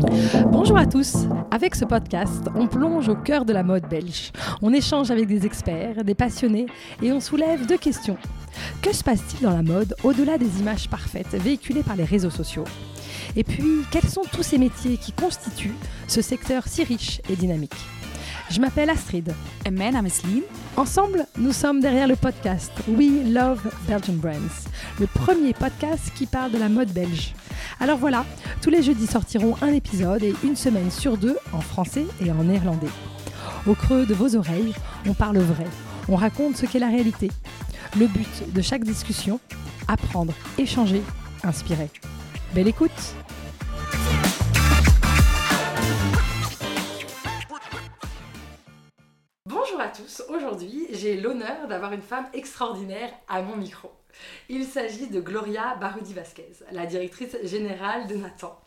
Bonjour à tous. Avec ce podcast, on plonge au cœur de la mode belge. On échange avec des experts, des passionnés et on soulève deux questions. Que se passe-t-il dans la mode au-delà des images parfaites véhiculées par les réseaux sociaux? Et puis, quels sont tous ces métiers qui constituent ce secteur si riche et dynamique? Je m'appelle Astrid. Mijn naam is Lien. Ensemble, nous sommes derrière le podcast We Love Belgian Brands, le premier podcast qui parle de la mode belge. Alors voilà, tous les jeudis sortiront un épisode et une semaine sur deux en français et en néerlandais. Au creux de vos oreilles, on parle vrai, on raconte ce qu'est la réalité. Le but de chaque discussion, apprendre, échanger, inspirer. Belle écoute Bonjour à tous, aujourd'hui j'ai l'honneur d'avoir une femme extraordinaire à mon micro. Il s'agit de Gloria Barudi Vasquez, la directrice générale de Nathan.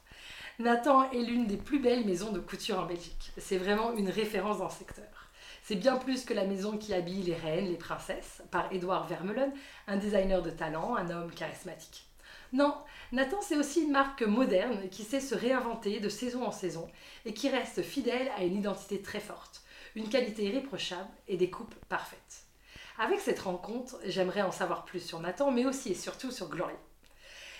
Nathan est l'une des plus belles maisons de couture en Belgique. C'est vraiment une référence dans le secteur. C'est bien plus que la maison qui habille les reines, les princesses, par Edouard Vermeulen, un designer de talent, un homme charismatique. Non, Nathan c'est aussi une marque moderne qui sait se réinventer de saison en saison et qui reste fidèle à une identité très forte, une qualité irréprochable et des coupes parfaites. Avec cette rencontre, j'aimerais en savoir plus sur Nathan, mais aussi et surtout sur Gloria.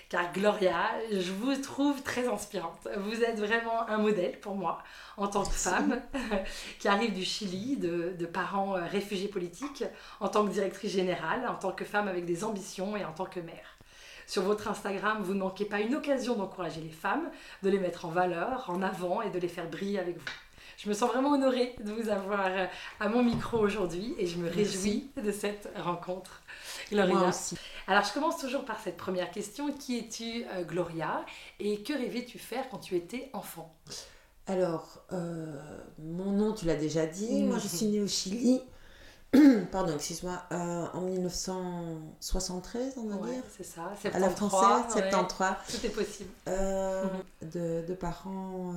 Car Gloria, je vous trouve très inspirante. Vous êtes vraiment un modèle pour moi en tant que femme qui arrive du Chili, de, parents euh, réfugiés politiques, en tant que directrice générale, en tant que femme avec des ambitions et en tant que mère. Sur votre Instagram, vous ne manquez pas une occasion d'encourager les femmes, de les mettre en valeur, en avant et de les faire briller avec vous. Je me sens vraiment honorée de vous avoir euh, à mon micro aujourd'hui et je me réjouis de cette rencontre. Gloria. Moi aussi. Alors, je commence toujours par cette première question. Qui es-tu, euh, Gloria? Et que rêvais-tu faire quand tu étais enfant? Alors, euh, mon nom, tu l'as déjà dit. Mhm. Moi, je suis née au Chili. Pardon, excuse-moi. euh, en 1973, on va Ouais, dire. c'est ça. À la 73, française, ouais. 73. Tout est possible. Mhm. de, de parents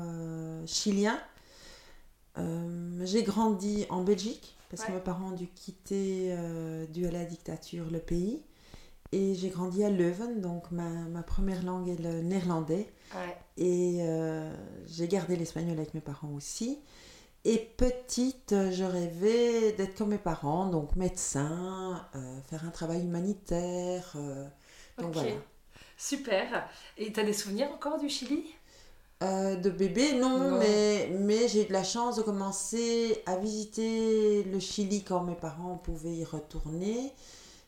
chiliens. Euh, J'ai grandi en Belgique parce que mes parents ont dû quitter, euh, dû à la dictature, le pays. Et j'ai grandi à Leuven, donc ma, ma première langue est le néerlandais. Ouais. Et euh, j'ai gardé l'espagnol avec mes parents aussi. Et petite, je rêvais d'être comme mes parents, donc médecin, faire un travail humanitaire. donc voilà. Super. Et tu as des souvenirs encore du Chili? Euh, de bébé, non, Non. mais, mais j'ai eu de la chance de commencer à visiter le Chili quand mes parents pouvaient y retourner.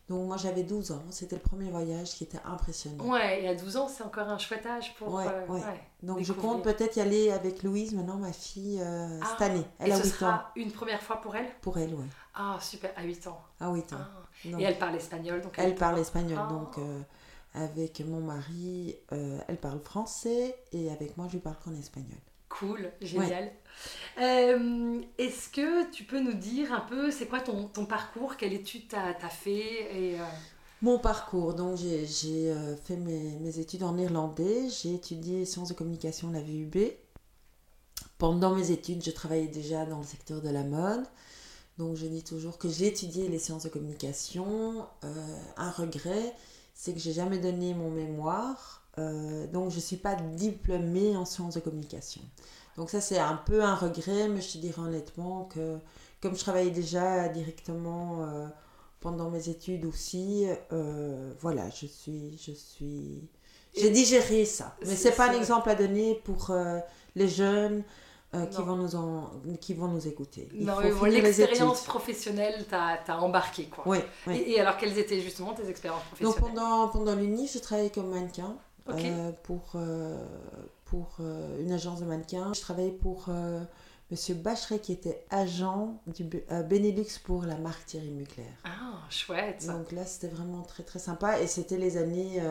Donc moi j'avais 12 ans, c'était le premier voyage qui était impressionnant. Ouais, et à 12 ans, c'est encore un chouette âge pour. Ouais, euh, ouais. Donc je compte peut-être y aller avec Louise, maintenant ma fille, euh, Ah, cette année. Elle et a ce 8 ans. sera une première fois pour elle? Pour elle, ouais. Ah, super, à 8 ans. À 8 ans. Ah. Et elle parle espagnol, donc elle parle espagnol, Ah. donc euh, avec mon mari, euh, elle parle français et avec moi je lui parle qu'en espagnol. Cool, génial. Euh, Est-ce que tu peux nous dire un peu, c'est quoi ton, ton parcours? Quelle étude t'as as fait? Et, euh, Mon parcours, donc j'ai fait mes, mes études en néerlandais, j'ai étudié sciences de communication à la VUB. Pendant mes études, je travaillais déjà dans le secteur de la mode. Donc je dis toujours que j'ai étudié les sciences de communication. Euh, un regret, c'est que j'ai jamais donné mon mémoire. Euh, donc je ne suis pas diplômée en sciences de communication. Donc ça c'est un peu un regret, mais je te dirais honnêtement que comme je travaillais déjà directement euh, pendant mes études aussi, euh, voilà, je suis, je suis, j'ai digéré ça. Mais C'est- pas un exemple à donner pour les jeunes euh, qui vont nous en, qui vont nous écouter. Il Non, faut mais bon, finir les l'expérience professionnelle t'a t'a embarqué, quoi. Oui, oui. Et, et alors, quelles étaient justement tes expériences Donc professionnelles? pendant, pendant l'Uni, je travaillais comme mannequin euh, pour, euh, pour une agence de mannequins. Je travaillais pour Monsieur Bacheret qui était agent du Benelux pour la marque Thierry Mugler. Ah, chouette. Donc là, c'était vraiment très très sympa et c'était les années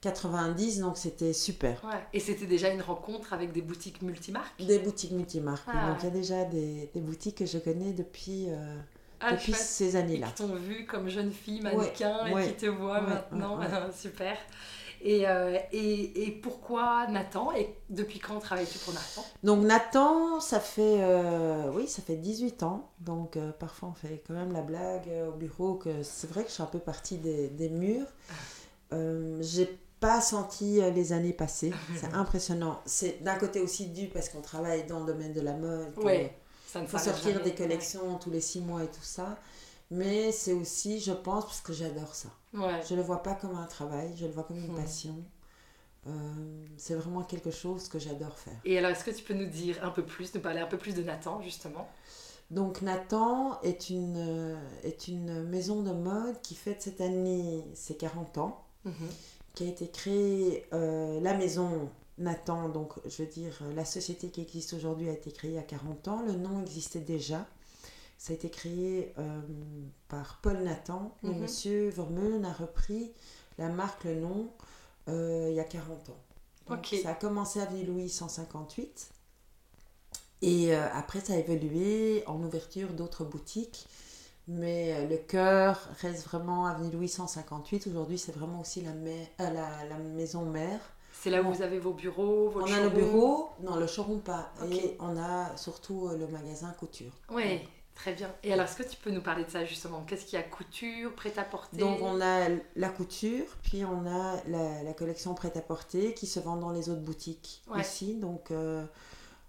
90, donc c'était super. Ouais. Et c'était déjà une rencontre avec des boutiques multimarques? Des boutiques multimarques. Ah. Donc il y a déjà des, des boutiques que je connais depuis, euh, Ah, depuis ces années-là. qui t'ont vu comme jeune fille mannequin Ouais, et qui te voient maintenant. Super. Et, euh, et, et pourquoi Nathan? Et depuis quand travailles-tu pour Nathan? Donc Nathan, ça fait, euh, oui, ça fait 18 ans. Donc euh, parfois on fait quand même la blague au bureau que c'est vrai que je suis un peu partie des, des murs. Euh, j'ai pas senti euh, les années passées. C'est impressionnant. C'est d'un côté aussi dû parce qu'on travaille dans le domaine de la mode. Ouais, Il faut sortir des collections tous les six mois et tout ça. Mais c'est aussi, je pense, parce que j'adore ça. Ouais. Je ne le vois pas comme un travail, je le vois comme une Mhm. passion. Euh, c'est vraiment quelque chose que j'adore faire. Et alors, est-ce que tu peux nous dire un peu plus, nous parler un peu plus de Nathan, justement? Donc Nathan est une, euh, est une maison de mode qui fête cette année ses 40 ans, Mhm. Qui a été créée, euh, la maison Nathan, donc je veux dire euh, la société qui existe aujourd'hui a été créée il y a 40 ans, le nom existait déjà. Ça a été créé euh, par Paul Nathan, et Mhm. Monsieur Vermeulen a repris la marque, le nom, euh, il y a 40 ans. Donc, Ok. Ça a commencé à Avenue Louis 158. Et après, ça a évolué en ouverture d'autres boutiques. Mais euh, le cœur reste vraiment Avenue Louis 158. Aujourd'hui, c'est vraiment aussi la, euh, la, la maison mère. C'est là où vous avez vos bureaux, vos on a le bureau, non, le showroom pas. Et on a surtout euh, le magasin couture. Oui, très bien. Et alors, est-ce que tu peux nous parler de ça, justement? Qu'est-ce qu'il y a? Couture, prêt-à-porter? Donc on a la couture, puis on a la, la collection prêt-à-porter qui se vend dans les autres boutiques Ouais. aussi. Donc euh,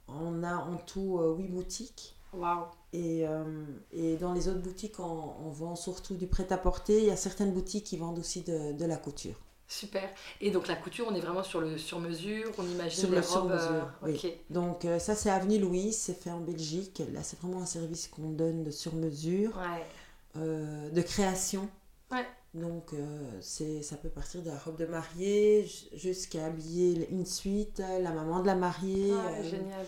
on a en tout euh, huit boutiques. Waouh Et, euh, et dans les autres boutiques, on, on vend surtout du prêt-à-porter. Il y a certaines boutiques qui vendent aussi de, de la couture. Super. Et donc, la couture, on est vraiment sur le sur-mesure, on imagine Sur les le robes... sur-mesure, euh, oui. Ok. Donc euh, ça, c'est Avenue Louise, c'est fait en Belgique. Là, c'est vraiment un service qu'on donne de sur-mesure, Ouais. euh, de création. Ouais. Donc euh, c'est, ça peut partir de la robe de mariée jusqu'à habiller une suite, la maman de la mariée, Ah, euh, génial.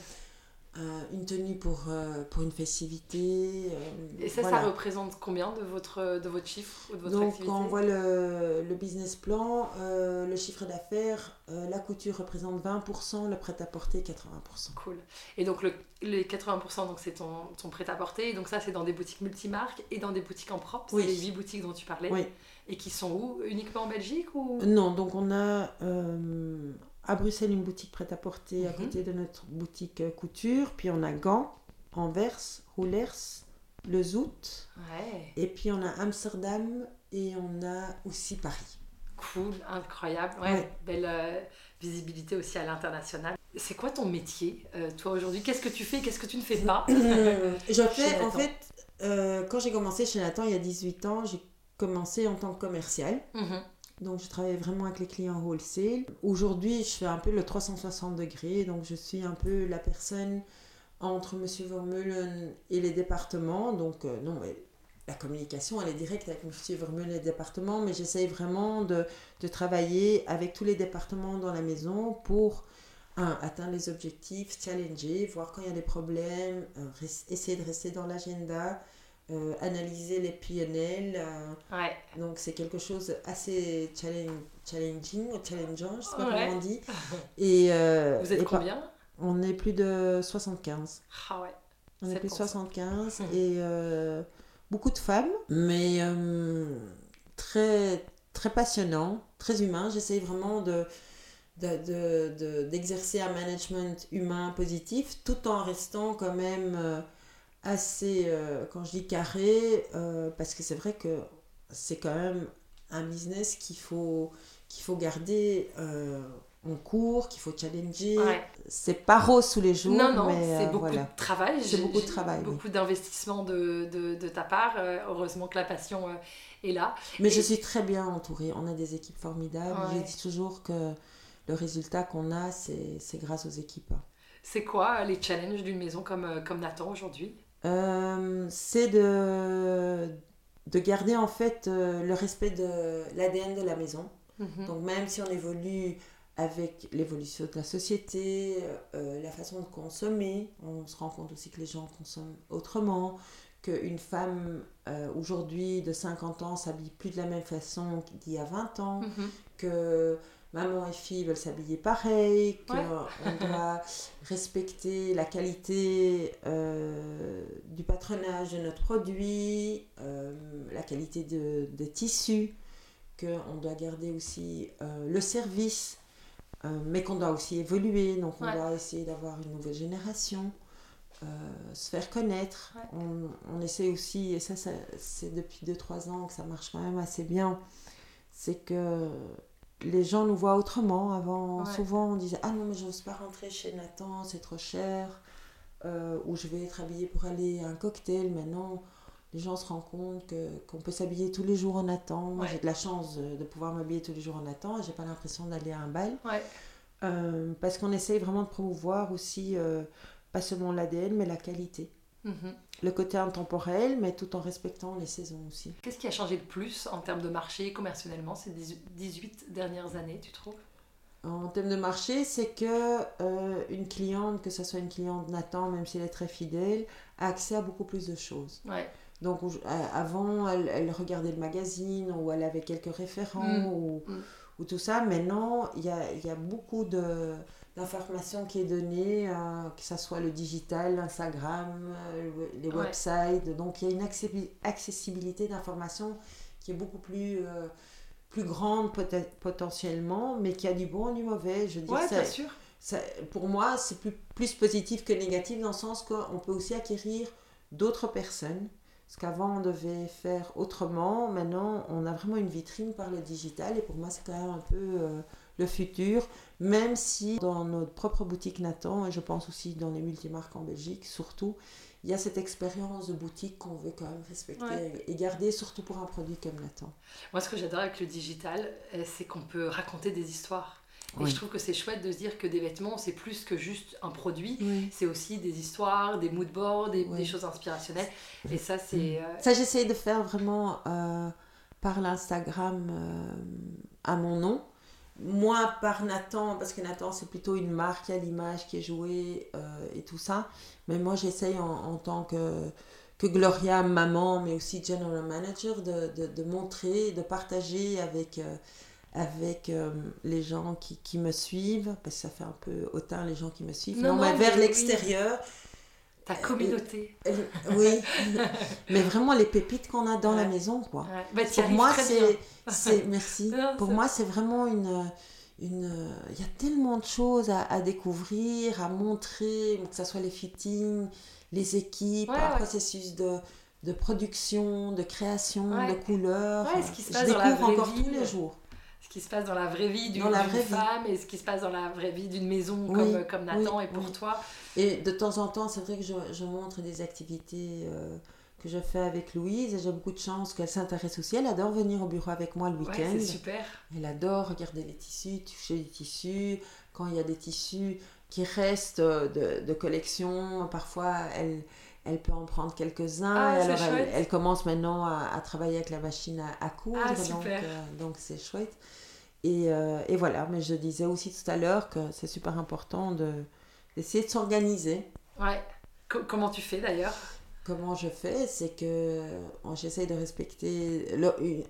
Euh, une tenue pour, euh, pour une festivité. euh, Et ça, voilà. ça représente combien de votre, de votre chiffre ou de votre Donc, activité quand on voit le, le business plan, le chiffre d'affaires, la couture représente 20%, le prêt-à-porter 80%. Cool. Et donc, le, les 80%, donc c'est ton, ton prêt-à-porter. Donc, ça, c'est dans des boutiques multimarques et dans des boutiques en propre. Oui. C'est les 8 boutiques dont tu parlais. Oui. Et qui sont où? Uniquement en Belgique ou? Non, donc on a à Bruxelles une boutique prêt-à-porter à Mhm. côté de notre boutique euh, couture, puis on a Gand, Anvers, Roulers, Le Zout, Ouais. et puis on a Amsterdam et on a aussi Paris. Cool, incroyable. Ouais, Ouais. belle euh, visibilité aussi à l'international. C'est quoi ton métier, euh, toi, aujourd'hui? Qu'est-ce que tu fais? Qu'est-ce que tu ne fais pas? Je fais, en fait, euh, quand j'ai commencé chez Nathan il y a 18 ans, j'ai commencé en tant que commercial. Mhm. Donc je travaillais vraiment avec les clients wholesale. Aujourd'hui, je fais un peu le 360 degrés. Donc je suis un peu la personne entre Monsieur Vermeulen et les départements. Donc euh, non, la communication, elle est directe avec Monsieur Vermeulen et les départements. Mais j'essaye vraiment de, de travailler avec tous les départements dans la maison pour un, atteindre les objectifs, challenger, voir quand il y a des problèmes, euh, essayer de rester dans l'agenda, euh, analyser les PNL. euh, Ouais. donc c'est quelque chose assez challenge- challenging challengeant, je sais pas Ouais. comment on dit. Et, euh, Vous êtes et combien? On est plus de 75. Ah ouais. On est plus de 7%. 75 Mhm. et beaucoup de femmes, mais très, très passionnant, très humain. J'essaye vraiment de de- de- de- d'exercer un management humain positif tout en restant quand même assez, euh, quand je dis carré, euh, parce que c'est vrai que c'est quand même un business qu'il faut, qu'il faut garder euh, en cours, qu'il faut challenger. Ouais. C'est pas rose tous les jours, Non, non, c'est beaucoup voilà. de travail. C'est beaucoup de travail. Beaucoup d'investissement de, de, de ta part. Heureusement que la passion est là. Mais Et- je suis très bien entourée. On a des équipes formidables. Ouais. Je dis toujours que le résultat qu'on a, c'est grâce aux équipes. C'est quoi les challenges d'une maison comme, comme Nathan aujourd'hui? Euh, c'est de, de garder en fait euh, le respect de l'ADN de la maison. Mhm. Donc même si on évolue avec l'évolution de la société, euh, la façon de consommer, on se rend compte aussi que les gens consomment autrement, qu'une femme aujourd'hui de 50 ans s'habille plus de la même façon d'il y a 20 ans, Mhm. que maman et fille veulent s'habiller pareil, qu'on Ouais. doit respecter la qualité euh, du patronage de notre produit, euh, la qualité de, des tissus, qu'on doit garder aussi euh, le service, mais qu'on doit aussi évoluer, donc on Ouais. doit essayer d'avoir une nouvelle génération. se faire connaître. Ouais. On, on essaie aussi, et ça, ça c'est depuis 2-3 ans que ça marche quand même assez bien, c'est que les gens nous voient autrement. Avant, souvent, on disait Ah non, mais je n'ose pas rentrer chez Nathan, c'est trop cher. Euh, ou je vais être habillée pour aller à un cocktail. Maintenant, les gens se rendent compte que, qu'on peut s'habiller tous les jours en Nathan. Moi, j'ai de la chance de, pouvoir m'habiller tous les jours en Nathan. J'ai pas l'impression d'aller à un bal. Euh, parce qu'on essaye vraiment de promouvoir aussi, euh, pas seulement l'ADN, mais la qualité. Mhm. Le côté intemporel, mais tout en respectant les saisons aussi. Qu'est-ce qui a changé le plus en termes de marché commercionnellement ces 18 dernières années, tu trouves? En termes de marché, c'est que euh, une cliente, que ce soit une cliente Nathan, même si elle est très fidèle, a accès à beaucoup plus de choses. Donc avant, elle, regardait le magazine ou elle avait quelques référents mm. Ou, mm. ou, tout ça. Maintenant, il y a, y a beaucoup de d'informations qui est donnée, euh, que ce soit le digital, l'Instagram, euh, les websites. Donc il y a une accessibilité d'informations qui est beaucoup plus, euh, plus grande potentiellement, mais qui a du bon et du mauvais. Je dis bien sûr. Ça, pour moi, c'est plus, plus positif que négatif dans le sens qu'on peut aussi acquérir d'autres personnes. Parce qu'avant, on devait faire autrement. Maintenant, on a vraiment une vitrine par le digital. Et pour moi, c'est quand même un peu le futur, même si dans notre propre boutique Nathan, et je pense aussi dans les multimarques en Belgique surtout, il y a cette expérience de boutique qu'on veut quand même respecter et garder, surtout pour un produit comme Nathan. Moi, ce que j'adore avec le digital, euh, c'est qu'on peut raconter des histoires. Et je trouve que c'est chouette de se dire que des vêtements, c'est plus que juste un produit. C'est aussi des histoires, des moodboards, des, des choses inspirationnelles. Et ça, c'est. Euh, ça, j'essaie de faire vraiment euh, par l'Instagram à mon nom moi par Nathan, parce que Nathan c'est plutôt une marque à l'image qui est jouée euh, et tout ça, mais moi j'essaye en, tant que, que Gloria, maman, mais aussi general manager, de, de, de montrer, de partager avec, euh, avec euh, les gens qui, qui, me suivent, parce que ça fait un peu hautain les gens qui me suivent, non, mais vers l'extérieur. Ta communauté. oui, mais vraiment les pépites qu'on a dans la maison, quoi. Bah, pour moi, c'est, merci. pour moi, c'est vraiment une, une. Il y a tellement de choses à, à, découvrir, à montrer, que ce soit les fittings, les équipes, un processus de, de production, de création, de couleurs. ce qui se passe Je découvre encore tous les jours qui se passe dans la vraie vie d'une femme et ce qui se passe dans la vraie vie d'une maison comme, comme Nathan et pour toi. Et de temps en temps, c'est vrai que je, je, montre des activités euh, que je fais avec Louise et j'ai beaucoup de chance qu'elle s'intéresse aussi. Elle adore venir au bureau avec moi le week-end. c'est super. Elle adore regarder les tissus, toucher les tissus. Quand il y a des tissus qui restent de, de collection, parfois elle, elle peut en prendre quelques-uns. Ah, alors elle, commence maintenant à, à, travailler avec la machine à, à coudre. Ah, donc euh, donc c'est chouette. Et, euh, et, voilà, mais je disais aussi tout à l'heure que c'est super important de, d'essayer de s'organiser. Ouais. comment tu fais d'ailleurs? Comment je fais? C'est que euh, j'essaie de respecter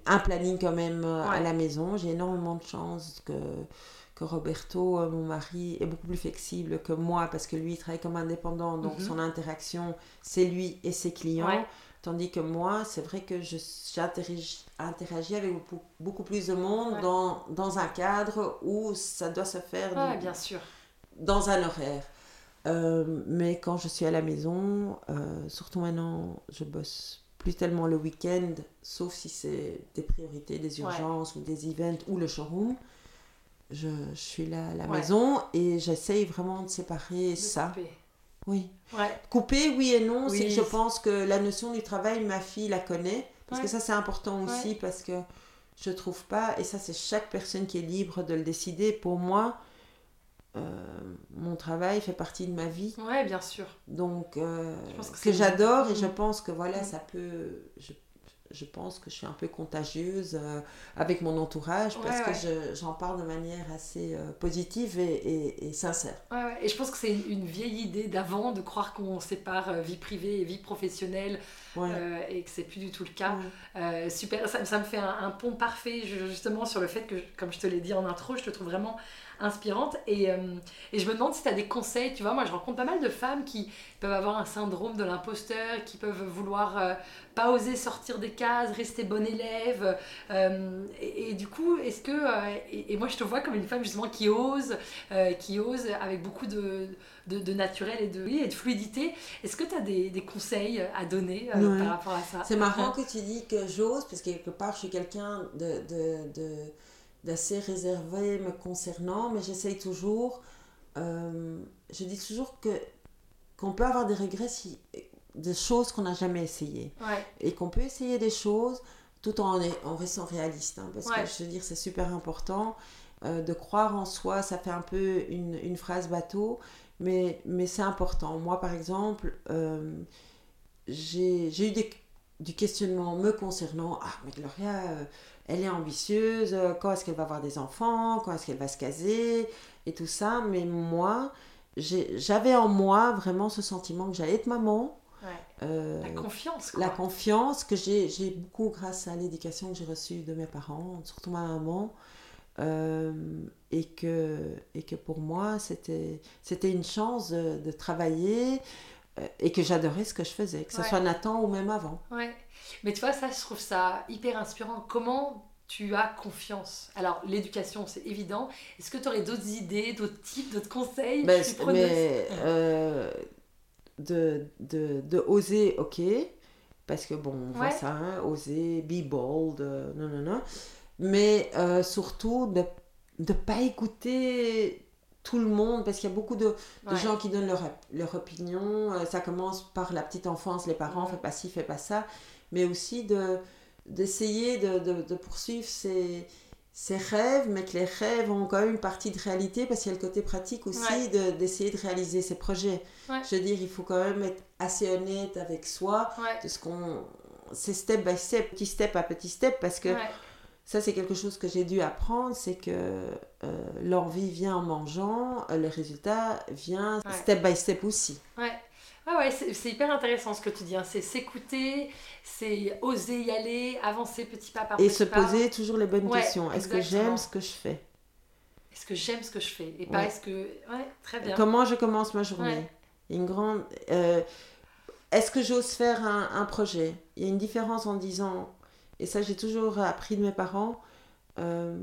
un planning quand même à la maison. J'ai énormément de chance que que Roberto, euh, mon mari, est beaucoup plus flexible que moi parce que lui, il travaille comme indépendant, donc mhm. son interaction, c'est lui et ses clients. Tandis que moi, c'est vrai que j'interagis avec beaucoup, beaucoup, plus de monde dans, dans, un cadre où ça doit se faire bien sûr. dans un horaire. Euh, mais quand je suis à la maison, euh, surtout maintenant, je bosse plus tellement le week-end, sauf si c'est des priorités, des urgences ou des events ou le showroom je, je suis là à la maison et j'essaye vraiment de séparer ça. Couper. Oui. Ouais. Couper, oui et non. Oui. je pense que la notion du travail, ma fille la connaît. Parce que ça, c'est important aussi parce que je trouve pas, et ça, c'est chaque personne qui est libre de le décider. Pour moi, euh, mon travail fait partie de ma vie. Ouais, bien sûr. Donc, euh, que, j'adore et je mm. pense que voilà, mm. ça peut. Je je pense que je suis un peu contagieuse euh, avec mon entourage parce que j'en parle de manière assez euh, positive et, et, sincère. Ouais, et je pense que c'est une, vieille idée d'avant de croire qu'on sépare euh, vie privée et vie professionnelle et que c'est plus du tout le cas. super, ça, ça, me fait un, un, pont parfait justement sur le fait que, comme je te l'ai dit en intro, je te trouve vraiment inspirante. Et, euh, et je me demande si tu as des conseils. Tu vois, moi, je rencontre pas mal de femmes qui peuvent avoir un syndrome de l'imposteur, qui peuvent vouloir euh, pas oser sortir des cases, rester bonne élève. Euh, et, du coup, est-ce que. Et, moi, je te vois comme une femme justement qui ose, qui ose avec beaucoup de, de, naturel et de, et de fluidité. Est-ce que tu as des, des, conseils à donner par rapport à ça? C'est marrant que tu dis que j'ose, parce que quelque part, je suis quelqu'un de, de d'assez réservé me concernant, mais j'essaye toujours. euh, je dis toujours que qu'on peut avoir des regrets si, des choses qu'on n'a jamais essayées Ouais. et qu'on peut essayer des choses tout en, en restant réaliste. hein, parce Ouais. que je veux dire, c'est super important euh, de croire en soi. Ça fait un peu une, une phrase bateau, mais, mais c'est important. Moi, par exemple, euh, j'ai eu des, du questionnement me concernant. Ah, mais Gloria, euh, elle est ambitieuse. euh, Quand est-ce qu'elle va avoir des enfants Quand est-ce qu'elle va se caser Et tout ça. Mais moi, j'avais en moi vraiment ce sentiment que j'allais être maman. Euh, La confiance, quoi. la confiance que j'ai beaucoup grâce à l'éducation que j'ai reçue de mes parents, surtout ma maman, euh, et, que, et que pour moi c'était une chance de, de travailler euh, et que j'adorais ce que je faisais, que ce Ouais. soit Nathan ou même avant. Ouais. Mais tu vois, ça, je trouve ça hyper inspirant. Comment tu as confiance? Alors, l'éducation, c'est évident. Est-ce que tu aurais d'autres idées, d'autres types, d'autres conseils Ben, preneuse. mais de, de, de oser, ok, parce que bon, on voit ça, hein, oser, be bold, euh, non, non, non. Mais euh, surtout de ne pas écouter tout le monde, parce qu'il y a beaucoup de, de Ouais. gens qui donnent leur, leur opinion. Euh, ça commence par la petite enfance, les parents, Ouais. fais pas ci, fais pas ça, mais aussi de d'essayer de, de, de poursuivre ses, ses rêves, mais que les rêves ont quand même une partie de réalité, parce qu'il y a le côté pratique aussi Ouais. de- d'essayer de, réaliser ses projets. Ouais. Je veux dire, il faut quand même être assez honnête avec soi, Ouais. de ce qu'on... C'est step by step, petit step à petit step, parce que ça, c'est quelque chose que j'ai dû apprendre, c'est que euh, l'envie vient en mangeant, euh, le résultat vient step by step aussi. Ouais, ouais, ouais, c'est hyper intéressant ce que tu dis. hein. C'est s'écouter, c'est oser y aller, avancer petit pas par Et petit se pas. poser toujours les bonnes Ouais, questions. Est-ce que j'aime ce que je fais? Est-ce que j'aime ce que je fais? Et pas est-ce que. Ouais, très bien. Comment je commence ma journée? Une grande. euh, Est-ce que j'ose faire un, un projet? Il y a une différence en disant, et ça j'ai toujours appris de mes parents, euh,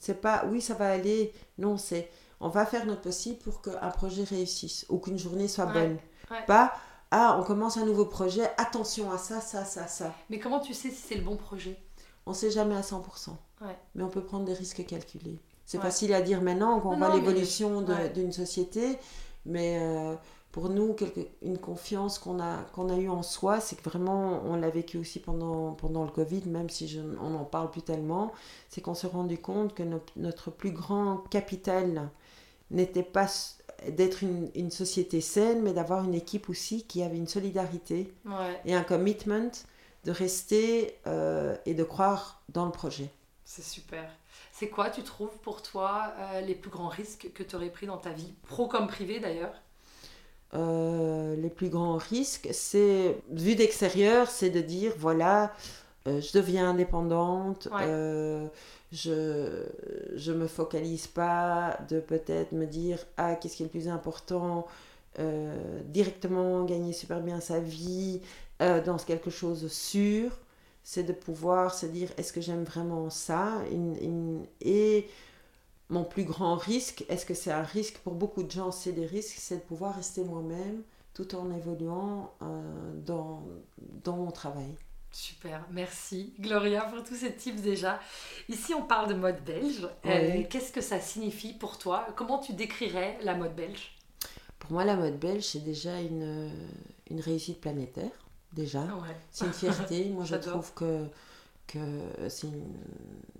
c'est pas oui ça va aller, non c'est on va faire notre possible pour qu'un projet réussisse ou qu'une journée soit bonne. Ouais. Pas ah on commence un nouveau projet, attention à ça, ça, ça, ça. Mais comment tu sais si c'est le bon projet? On sait jamais à 100%. Ouais. Mais on peut prendre des risques calculés. C'est Ouais. facile à dire maintenant qu'on Non, voit mais- l'évolution d'une société, mais euh, pour nous, quelque- une confiance qu'on a, qu'on a eue en soi, c'est que vraiment, on l'a vécu aussi pendant, pendant le Covid, même si je, on n'en parle plus tellement, c'est qu'on s'est rendu compte que no- notre plus grand capital n'était pas d'être une, une société saine, mais d'avoir une équipe aussi qui avait une solidarité Ouais, et un commitment de rester euh, et de croire dans le projet. c'est super. C'est quoi, tu trouves, pour toi, euh, les plus grands risques que tu aurais pris dans ta vie, pro comme privé d'ailleurs? Euh, les plus grands risques, c'est, vu d'extérieur, c'est de dire, voilà, je deviens indépendante, Ouais. Je je me focalise pas de peut-être me dire, ah, qu'est-ce qui est le plus important, euh, directement gagner super bien sa vie euh, dans quelque chose sûr, c'est de pouvoir se dire, est-ce que j'aime vraiment ça? Et mon plus grand risque, est-ce que c'est un risque? Pour beaucoup de gens C'est des risques, c'est de pouvoir rester moi-même tout en évoluant euh, dans, dans mon travail. Super, merci Gloria pour tous ces tips déjà. Ici on parle de mode belge. Euh. Qu'est-ce que ça signifie pour toi? Comment tu décrirais la mode belge? Pour moi, la mode belge, c'est déjà une, une réussite planétaire, déjà. Ouais. C'est une fierté. Moi, je trouve que, que une-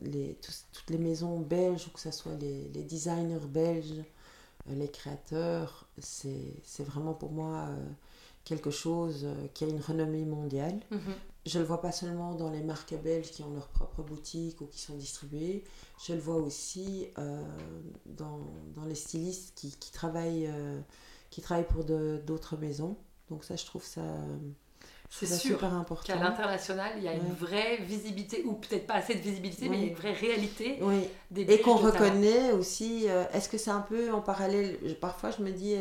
les, toutes les maisons belges, ou que ce soit les, les designers belges, euh, les créateurs, c'est c'est vraiment pour moi euh, quelque chose euh, qui a une renommée mondiale. Mhm. Je le vois pas seulement dans les marques belges qui ont leur propre boutique ou qui sont distribuées, je le vois aussi euh, dans, dans les stylistes qui, qui travaillent, euh, qui travaillent pour d'autres maisons. Donc ça, je trouve ça, C'est sûr super important. qu'à l'international il y a une vraie visibilité, ou peut-être pas assez de visibilité, mais il y a une vraie réalité Oui, des et qu'on reconnaît aussi. euh, Est-ce que c'est un peu en parallèle? Je- Parfois, je me dis,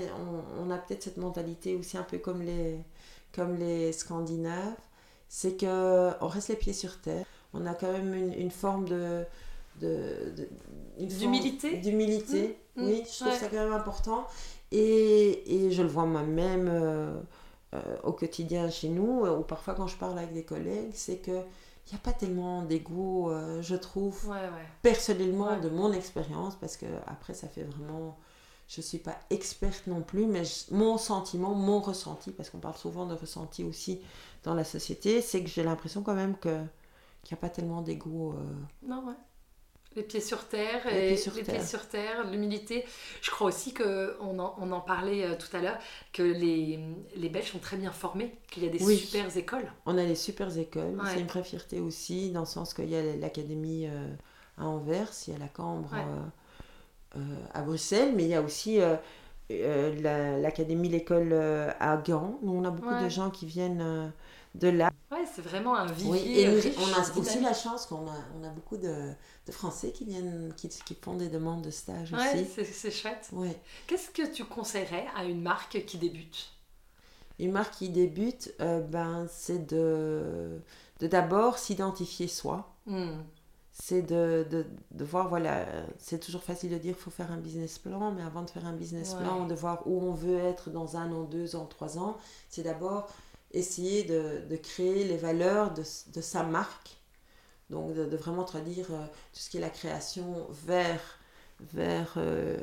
on, on a peut-être cette mentalité aussi un peu comme les, comme les Scandinaves. C'est que on reste les pieds sur terre. On a quand même une, une forme de. de, de- une forme D'humilité? D'humilité, Mmh, oui, mmh, je trouve ouais. ça quand même important. Et, et je le vois moi-même euh, au quotidien chez nous, ou parfois quand je parle avec des collègues, c'est que n'y a pas tellement d'ego, euh, je trouve, Ouais, ouais. personnellement, Ouais. de mon expérience, parce que après, ça fait vraiment. Je ne suis pas experte non plus, mais je- mon sentiment, mon ressenti, parce qu'on parle souvent de ressenti aussi dans la société, c'est que j'ai l'impression quand même que qu'il n'y a pas tellement d'ego. euh, Non, ouais. Les pieds sur terre, Les et pieds sur les terre. pieds sur terre, l'humilité. Je crois aussi que on en, on en parlait euh, tout à l'heure, que les, les Belges sont très bien formés, qu'il y a des Oui. super écoles. On a les super écoles, Ouais. c'est une vraie fierté aussi, dans le sens qu'il y a l'académie euh, à Anvers, il y a la Cambre Ouais. euh, à Bruxelles, mais il y a aussi la- l'académie, l'école à Gand. Nous, on a beaucoup Ouais. de gens qui viennent de là. Ouais, c'est vraiment un vivier Oui, et riche, on a aussi dynamique. la chance qu'on a, on a beaucoup de, de Français qui viennent, qui, qui font des demandes de stage Ouais, aussi. c'est c'est chouette. Ouais. Qu'est-ce que tu conseillerais à une marque qui débute? Une marque qui débute, euh, ben, c'est de de d'abord s'identifier soi. Hmm. c'est de, de, de voir, voilà, c'est toujours facile de dire qu'il faut faire un business plan, mais avant de faire un business Ouais. plan, de voir où on veut être dans un an, deux ans, trois ans, c'est d'abord essayer de, de créer les valeurs de, de sa marque. Donc de, de vraiment traduire euh, tout ce qui est la création vers, vers euh,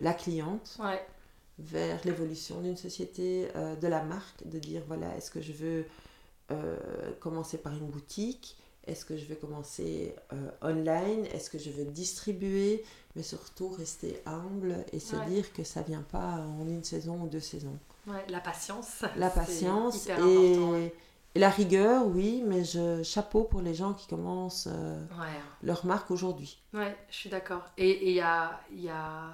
la cliente, Ouais, vers l'évolution d'une société, euh, de la marque, de dire, voilà, est-ce que je veux euh, commencer par une boutique? Est-ce que je vais commencer euh, online? Est-ce que je veux distribuer? Mais surtout rester humble et se Ouais. dire que ça vient pas en une saison ou deux saisons. ouais, la patience. La patience hyper et, et la rigueur, oui, mais je chapeau pour les gens qui commencent euh, leur marque aujourd'hui. ouais, je suis d'accord. Et il y a, y a...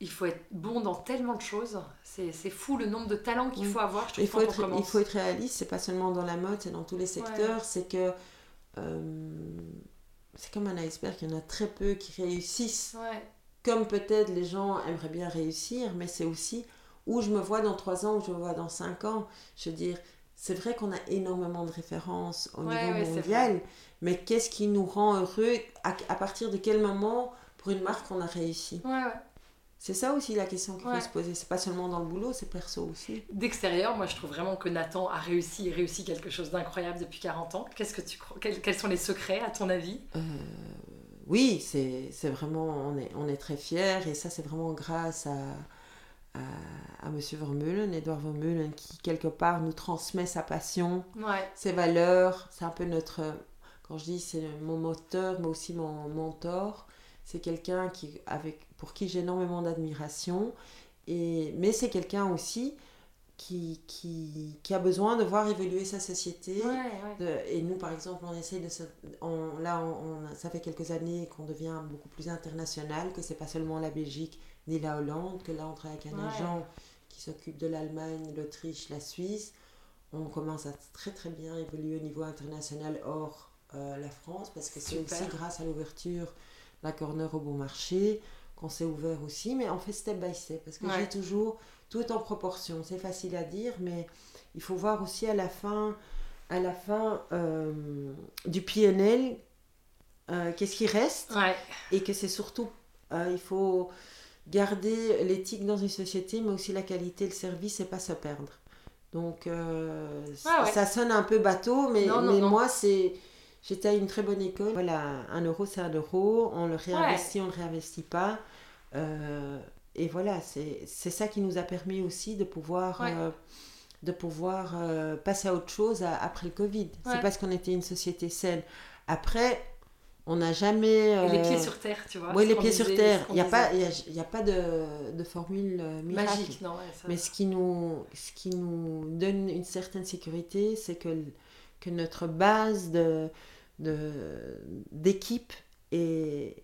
Il faut être bon dans tellement de choses. C'est fou le nombre de talents qu'il faut avoir. Je trouve, Il faut, quand être, on il faut être réaliste, c'est pas seulement dans la mode, c'est dans tous les secteurs. C'est que c'est comme un iceberg, il y en a très peu qui réussissent Ouais, comme peut-être les gens aimeraient bien réussir, mais c'est aussi où je me vois dans 3 ans, où je me vois dans 5 ans. Je veux dire, c'est vrai qu'on a énormément de références au Ouais, niveau ouais, mondial, mais qu'est-ce qui nous rend heureux à, à partir de quel moment pour une marque on a réussi? Ouais. C'est ça aussi la question qu'il Ouais. faut se poser. C'est pas seulement dans le boulot, c'est perso aussi. D'extérieur, moi je trouve vraiment que Nathan a réussi et réussi quelque chose d'incroyable depuis 40 ans. Qu'est-ce que tu crois quels, quels sont les secrets à ton avis? Euh, oui, c'est c'est vraiment, on est, on est très fiers et ça c'est vraiment grâce à, à, à Monsieur Vermeulen, Edouard Vermeulen, qui quelque part nous transmet sa passion, Ouais, ses valeurs. C'est un peu notre, quand je dis c'est mon moteur, mais aussi mon mentor. C'est quelqu'un qui, avec, pour qui j'ai énormément d'admiration. Et, mais c'est quelqu'un aussi qui, qui, qui a besoin de voir évoluer sa société. ouais, ouais. De- et nous, par exemple, on essaye de se, on- là, on, on- ça fait quelques années qu'on devient beaucoup plus international, que c'est pas seulement la Belgique ni la Hollande, que là, on travaille avec un Ouais. agent qui s'occupe de l'Allemagne, l'Autriche, la Suisse. On commence à très très bien évoluer au niveau international hors euh, la France, parce que c'est aussi grâce à l'ouverture la corner au bon marché qu'on s'est ouvert aussi, mais on fait step by step, parce que Ouais. j'ai toujours tout est en proportion. C'est facile à dire, mais il faut voir aussi à la fin, à la fin euh, du PNL, euh, qu'est-ce qui reste Ouais, et que c'est surtout, euh, il faut garder l'éthique dans une société, mais aussi la qualité, le service et pas se perdre. Donc, Ah ouais. ça sonne un peu bateau, mais, Non, non, mais non. moi, c'est. J'étais à une très bonne école. Voilà, un euro, c'est un euro. On le réinvestit, on ne le réinvestit pas. Euh, et voilà, c'est ça qui nous a permis aussi de pouvoir, Ouais. euh, de pouvoir euh, passer à autre chose à- après le Covid. Ouais. C'est parce qu'on était une société saine. Après, on n'a jamais. et les euh, pieds sur terre, tu vois. oui, les pieds sur terre. Il n'y a, a, pas de, de formule euh, miracle. Magique, non, ouais, ça- Mais ce qui nous, ce qui nous donne une certaine sécurité, c'est que, que notre base de, d'équipe est,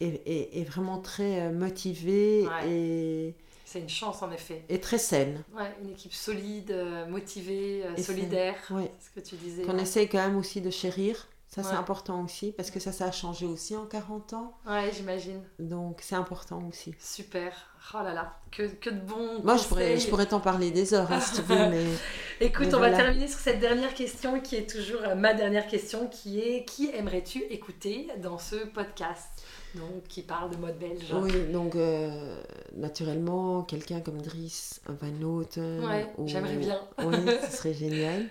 est, est- est vraiment très euh, motivée Ouais. et, c'est une chance en effet. et très saine. Ouais, une équipe solide, euh, motivée, euh, Et solidaire, Ouais. ce que tu disais. Qu'on essaie quand même aussi de chérir. Ça, c'est important aussi, parce que ça, ça a changé aussi en 40 ans. Ouais, j'imagine. Donc, c'est important aussi. Super. Oh là là, que, que de bons Moi, je pourrais, je pourrais t'en parler des heures, hein, si tu veux, mais... Écoute, Mais on voilà. va terminer sur cette dernière question qui est toujours euh, ma dernière question, qui est qui aimerais-tu écouter dans ce podcast? Donc, qui parle de mode belge Oui, donc euh, naturellement, quelqu'un comme Driss Van Noten. Ouais, ou- j'aimerais bien. Oui, ce serait génial.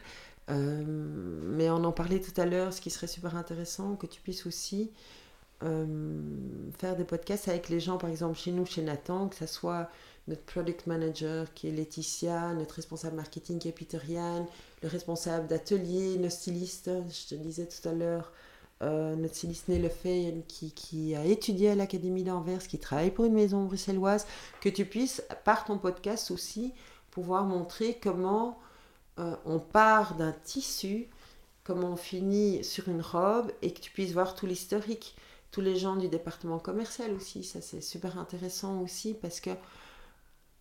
Euh, mais on en parlait tout à l'heure, ce qui serait super intéressant, que tu puisses aussi euh, faire des podcasts avec les gens, par exemple chez nous, chez Nathan, que ce soit notre product manager qui est Laetitia, notre responsable marketing qui est Peter Yann, le responsable d'atelier, nos stylistes, je te disais tout à l'heure, euh, notre styliste Nele qui, qui a étudié à l'Académie d'Anvers, qui travaille pour une maison bruxelloise, que tu puisses, par ton podcast aussi, pouvoir montrer comment euh, on part d'un tissu, comment on finit sur une robe et que tu puisses voir tout l'historique. Tous les gens du département commercial aussi, ça c'est super intéressant aussi parce que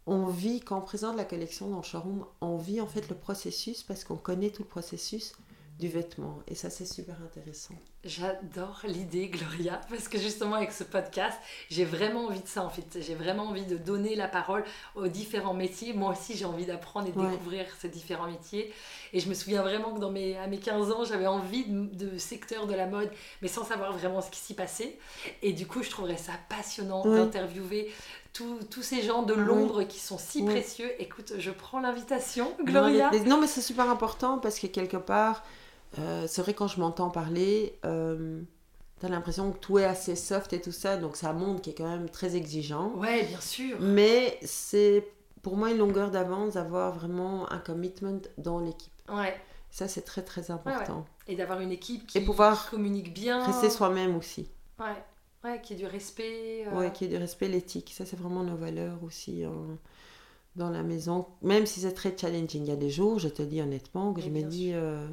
on vit, quand on présente la collection dans le showroom, on vit en fait le processus parce qu'on connaît tout le processus du vêtement. Et ça, c'est super intéressant. J'adore l'idée, Gloria, parce que justement, avec ce podcast, j'ai vraiment envie de ça, en fait. J'ai vraiment envie de donner la parole aux différents métiers. Moi aussi, j'ai envie d'apprendre et de découvrir ces différents métiers. Et je me souviens vraiment que dans mes, à mes 15 ans, j'avais envie de, secteur de la mode, mais sans savoir vraiment ce qui s'y passait. Et du coup, je trouverais ça passionnant d'interviewer tous ces gens de Londres qui sont si précieux. Écoute, je prends l'invitation, Gloria. non, mais c'est super important parce que quelque part, euh, c'est vrai quand je m'entends parler, euh, t'as l'impression que tout est assez soft et tout ça, donc ça montre qu'il est quand même très exigeant. Ouais, bien sûr. Mais c'est pour moi une longueur d'avance d'avoir vraiment un commitment dans l'équipe. Ouais. Ça, c'est très très important. Et d'avoir une équipe qui et pouvoir communique bien. Rester soi-même aussi. Ouais. Ouais, qui ait du respect. Euh... Ouais, qui ait du respect, l'éthique. Ça, c'est vraiment nos valeurs aussi dans la maison. Même si c'est très challenging. Il y a des jours, je te dis honnêtement, que je me dis. Euh.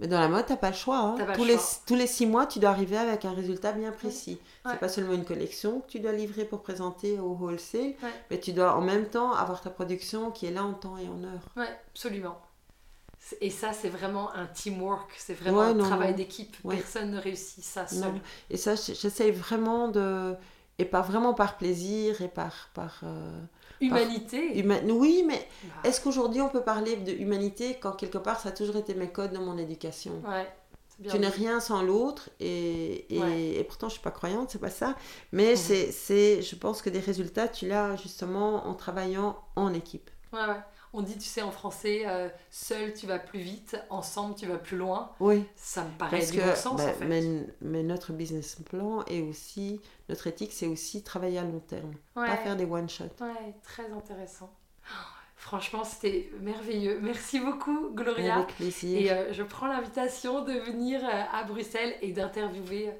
Mais dans la mode, t'as pas le choix. Hein. tous, les, tous les six mois, tu dois arriver avec un résultat bien précis. C'est pas seulement une collection que tu dois livrer pour présenter au wholesale, mais tu dois en même temps avoir ta production qui est là en temps et en heure. Ouais, absolument. Et ça, c'est vraiment un teamwork, c'est vraiment un travail d'équipe. Personne ne réussit ça seul. Et ça, j'essaye vraiment de. Et pas vraiment par plaisir et par. par euh, Humanité. Oui, mais bah. est-ce qu'aujourd'hui on peut parler de humanité quand quelque part ça a toujours été mes codes dans mon éducation? Ouais. Tu n'es rien sans l'autre et, et, pourtant je suis pas croyante, c'est pas ça. Mais c'est, c'est, je pense que des résultats tu l'as justement en travaillant en équipe. Ouais, ouais. On dit, tu sais, en français, euh, seul tu vas plus vite, ensemble tu vas plus loin. Oui. Ça me paraît du bon sens bah, en fait. Mais, mais, notre business plan est aussi, notre éthique, c'est aussi travailler à long terme. Pas faire des one-shots. Ouais, très intéressant. franchement, c'était merveilleux. Merci beaucoup, Gloria. Avec plaisir. Et euh, je prends l'invitation de venir euh, à Bruxelles et d'interviewer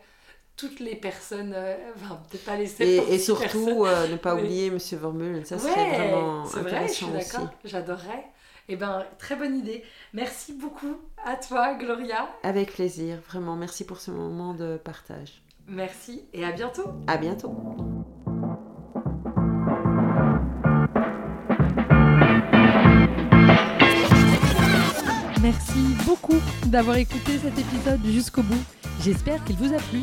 toutes les personnes, euh, enfin peut-être pas les Et, et surtout, euh, ne pas oublier Monsieur Vermeulen, ça serait vraiment c'est vrai, je suis d'accord, j'adorerais. Eh ben, très bonne idée. Merci beaucoup à toi, Gloria. Avec plaisir, vraiment. Merci pour ce moment de partage. Merci et à bientôt. À bientôt. Merci beaucoup d'avoir écouté cet épisode jusqu'au bout. J'espère qu'il vous a plu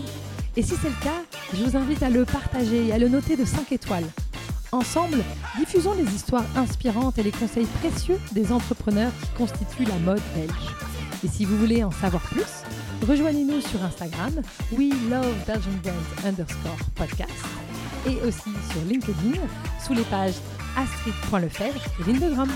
et si c'est le cas, je vous invite à le partager et à le noter de 5 étoiles. Ensemble, diffusons les histoires inspirantes et les conseils précieux des entrepreneurs qui constituent la mode belge. Et si vous voulez en savoir plus, rejoignez-nous sur Instagram, we love underscore podcast, et aussi sur LinkedIn sous les pages astrid.lefebvre et Lindegram.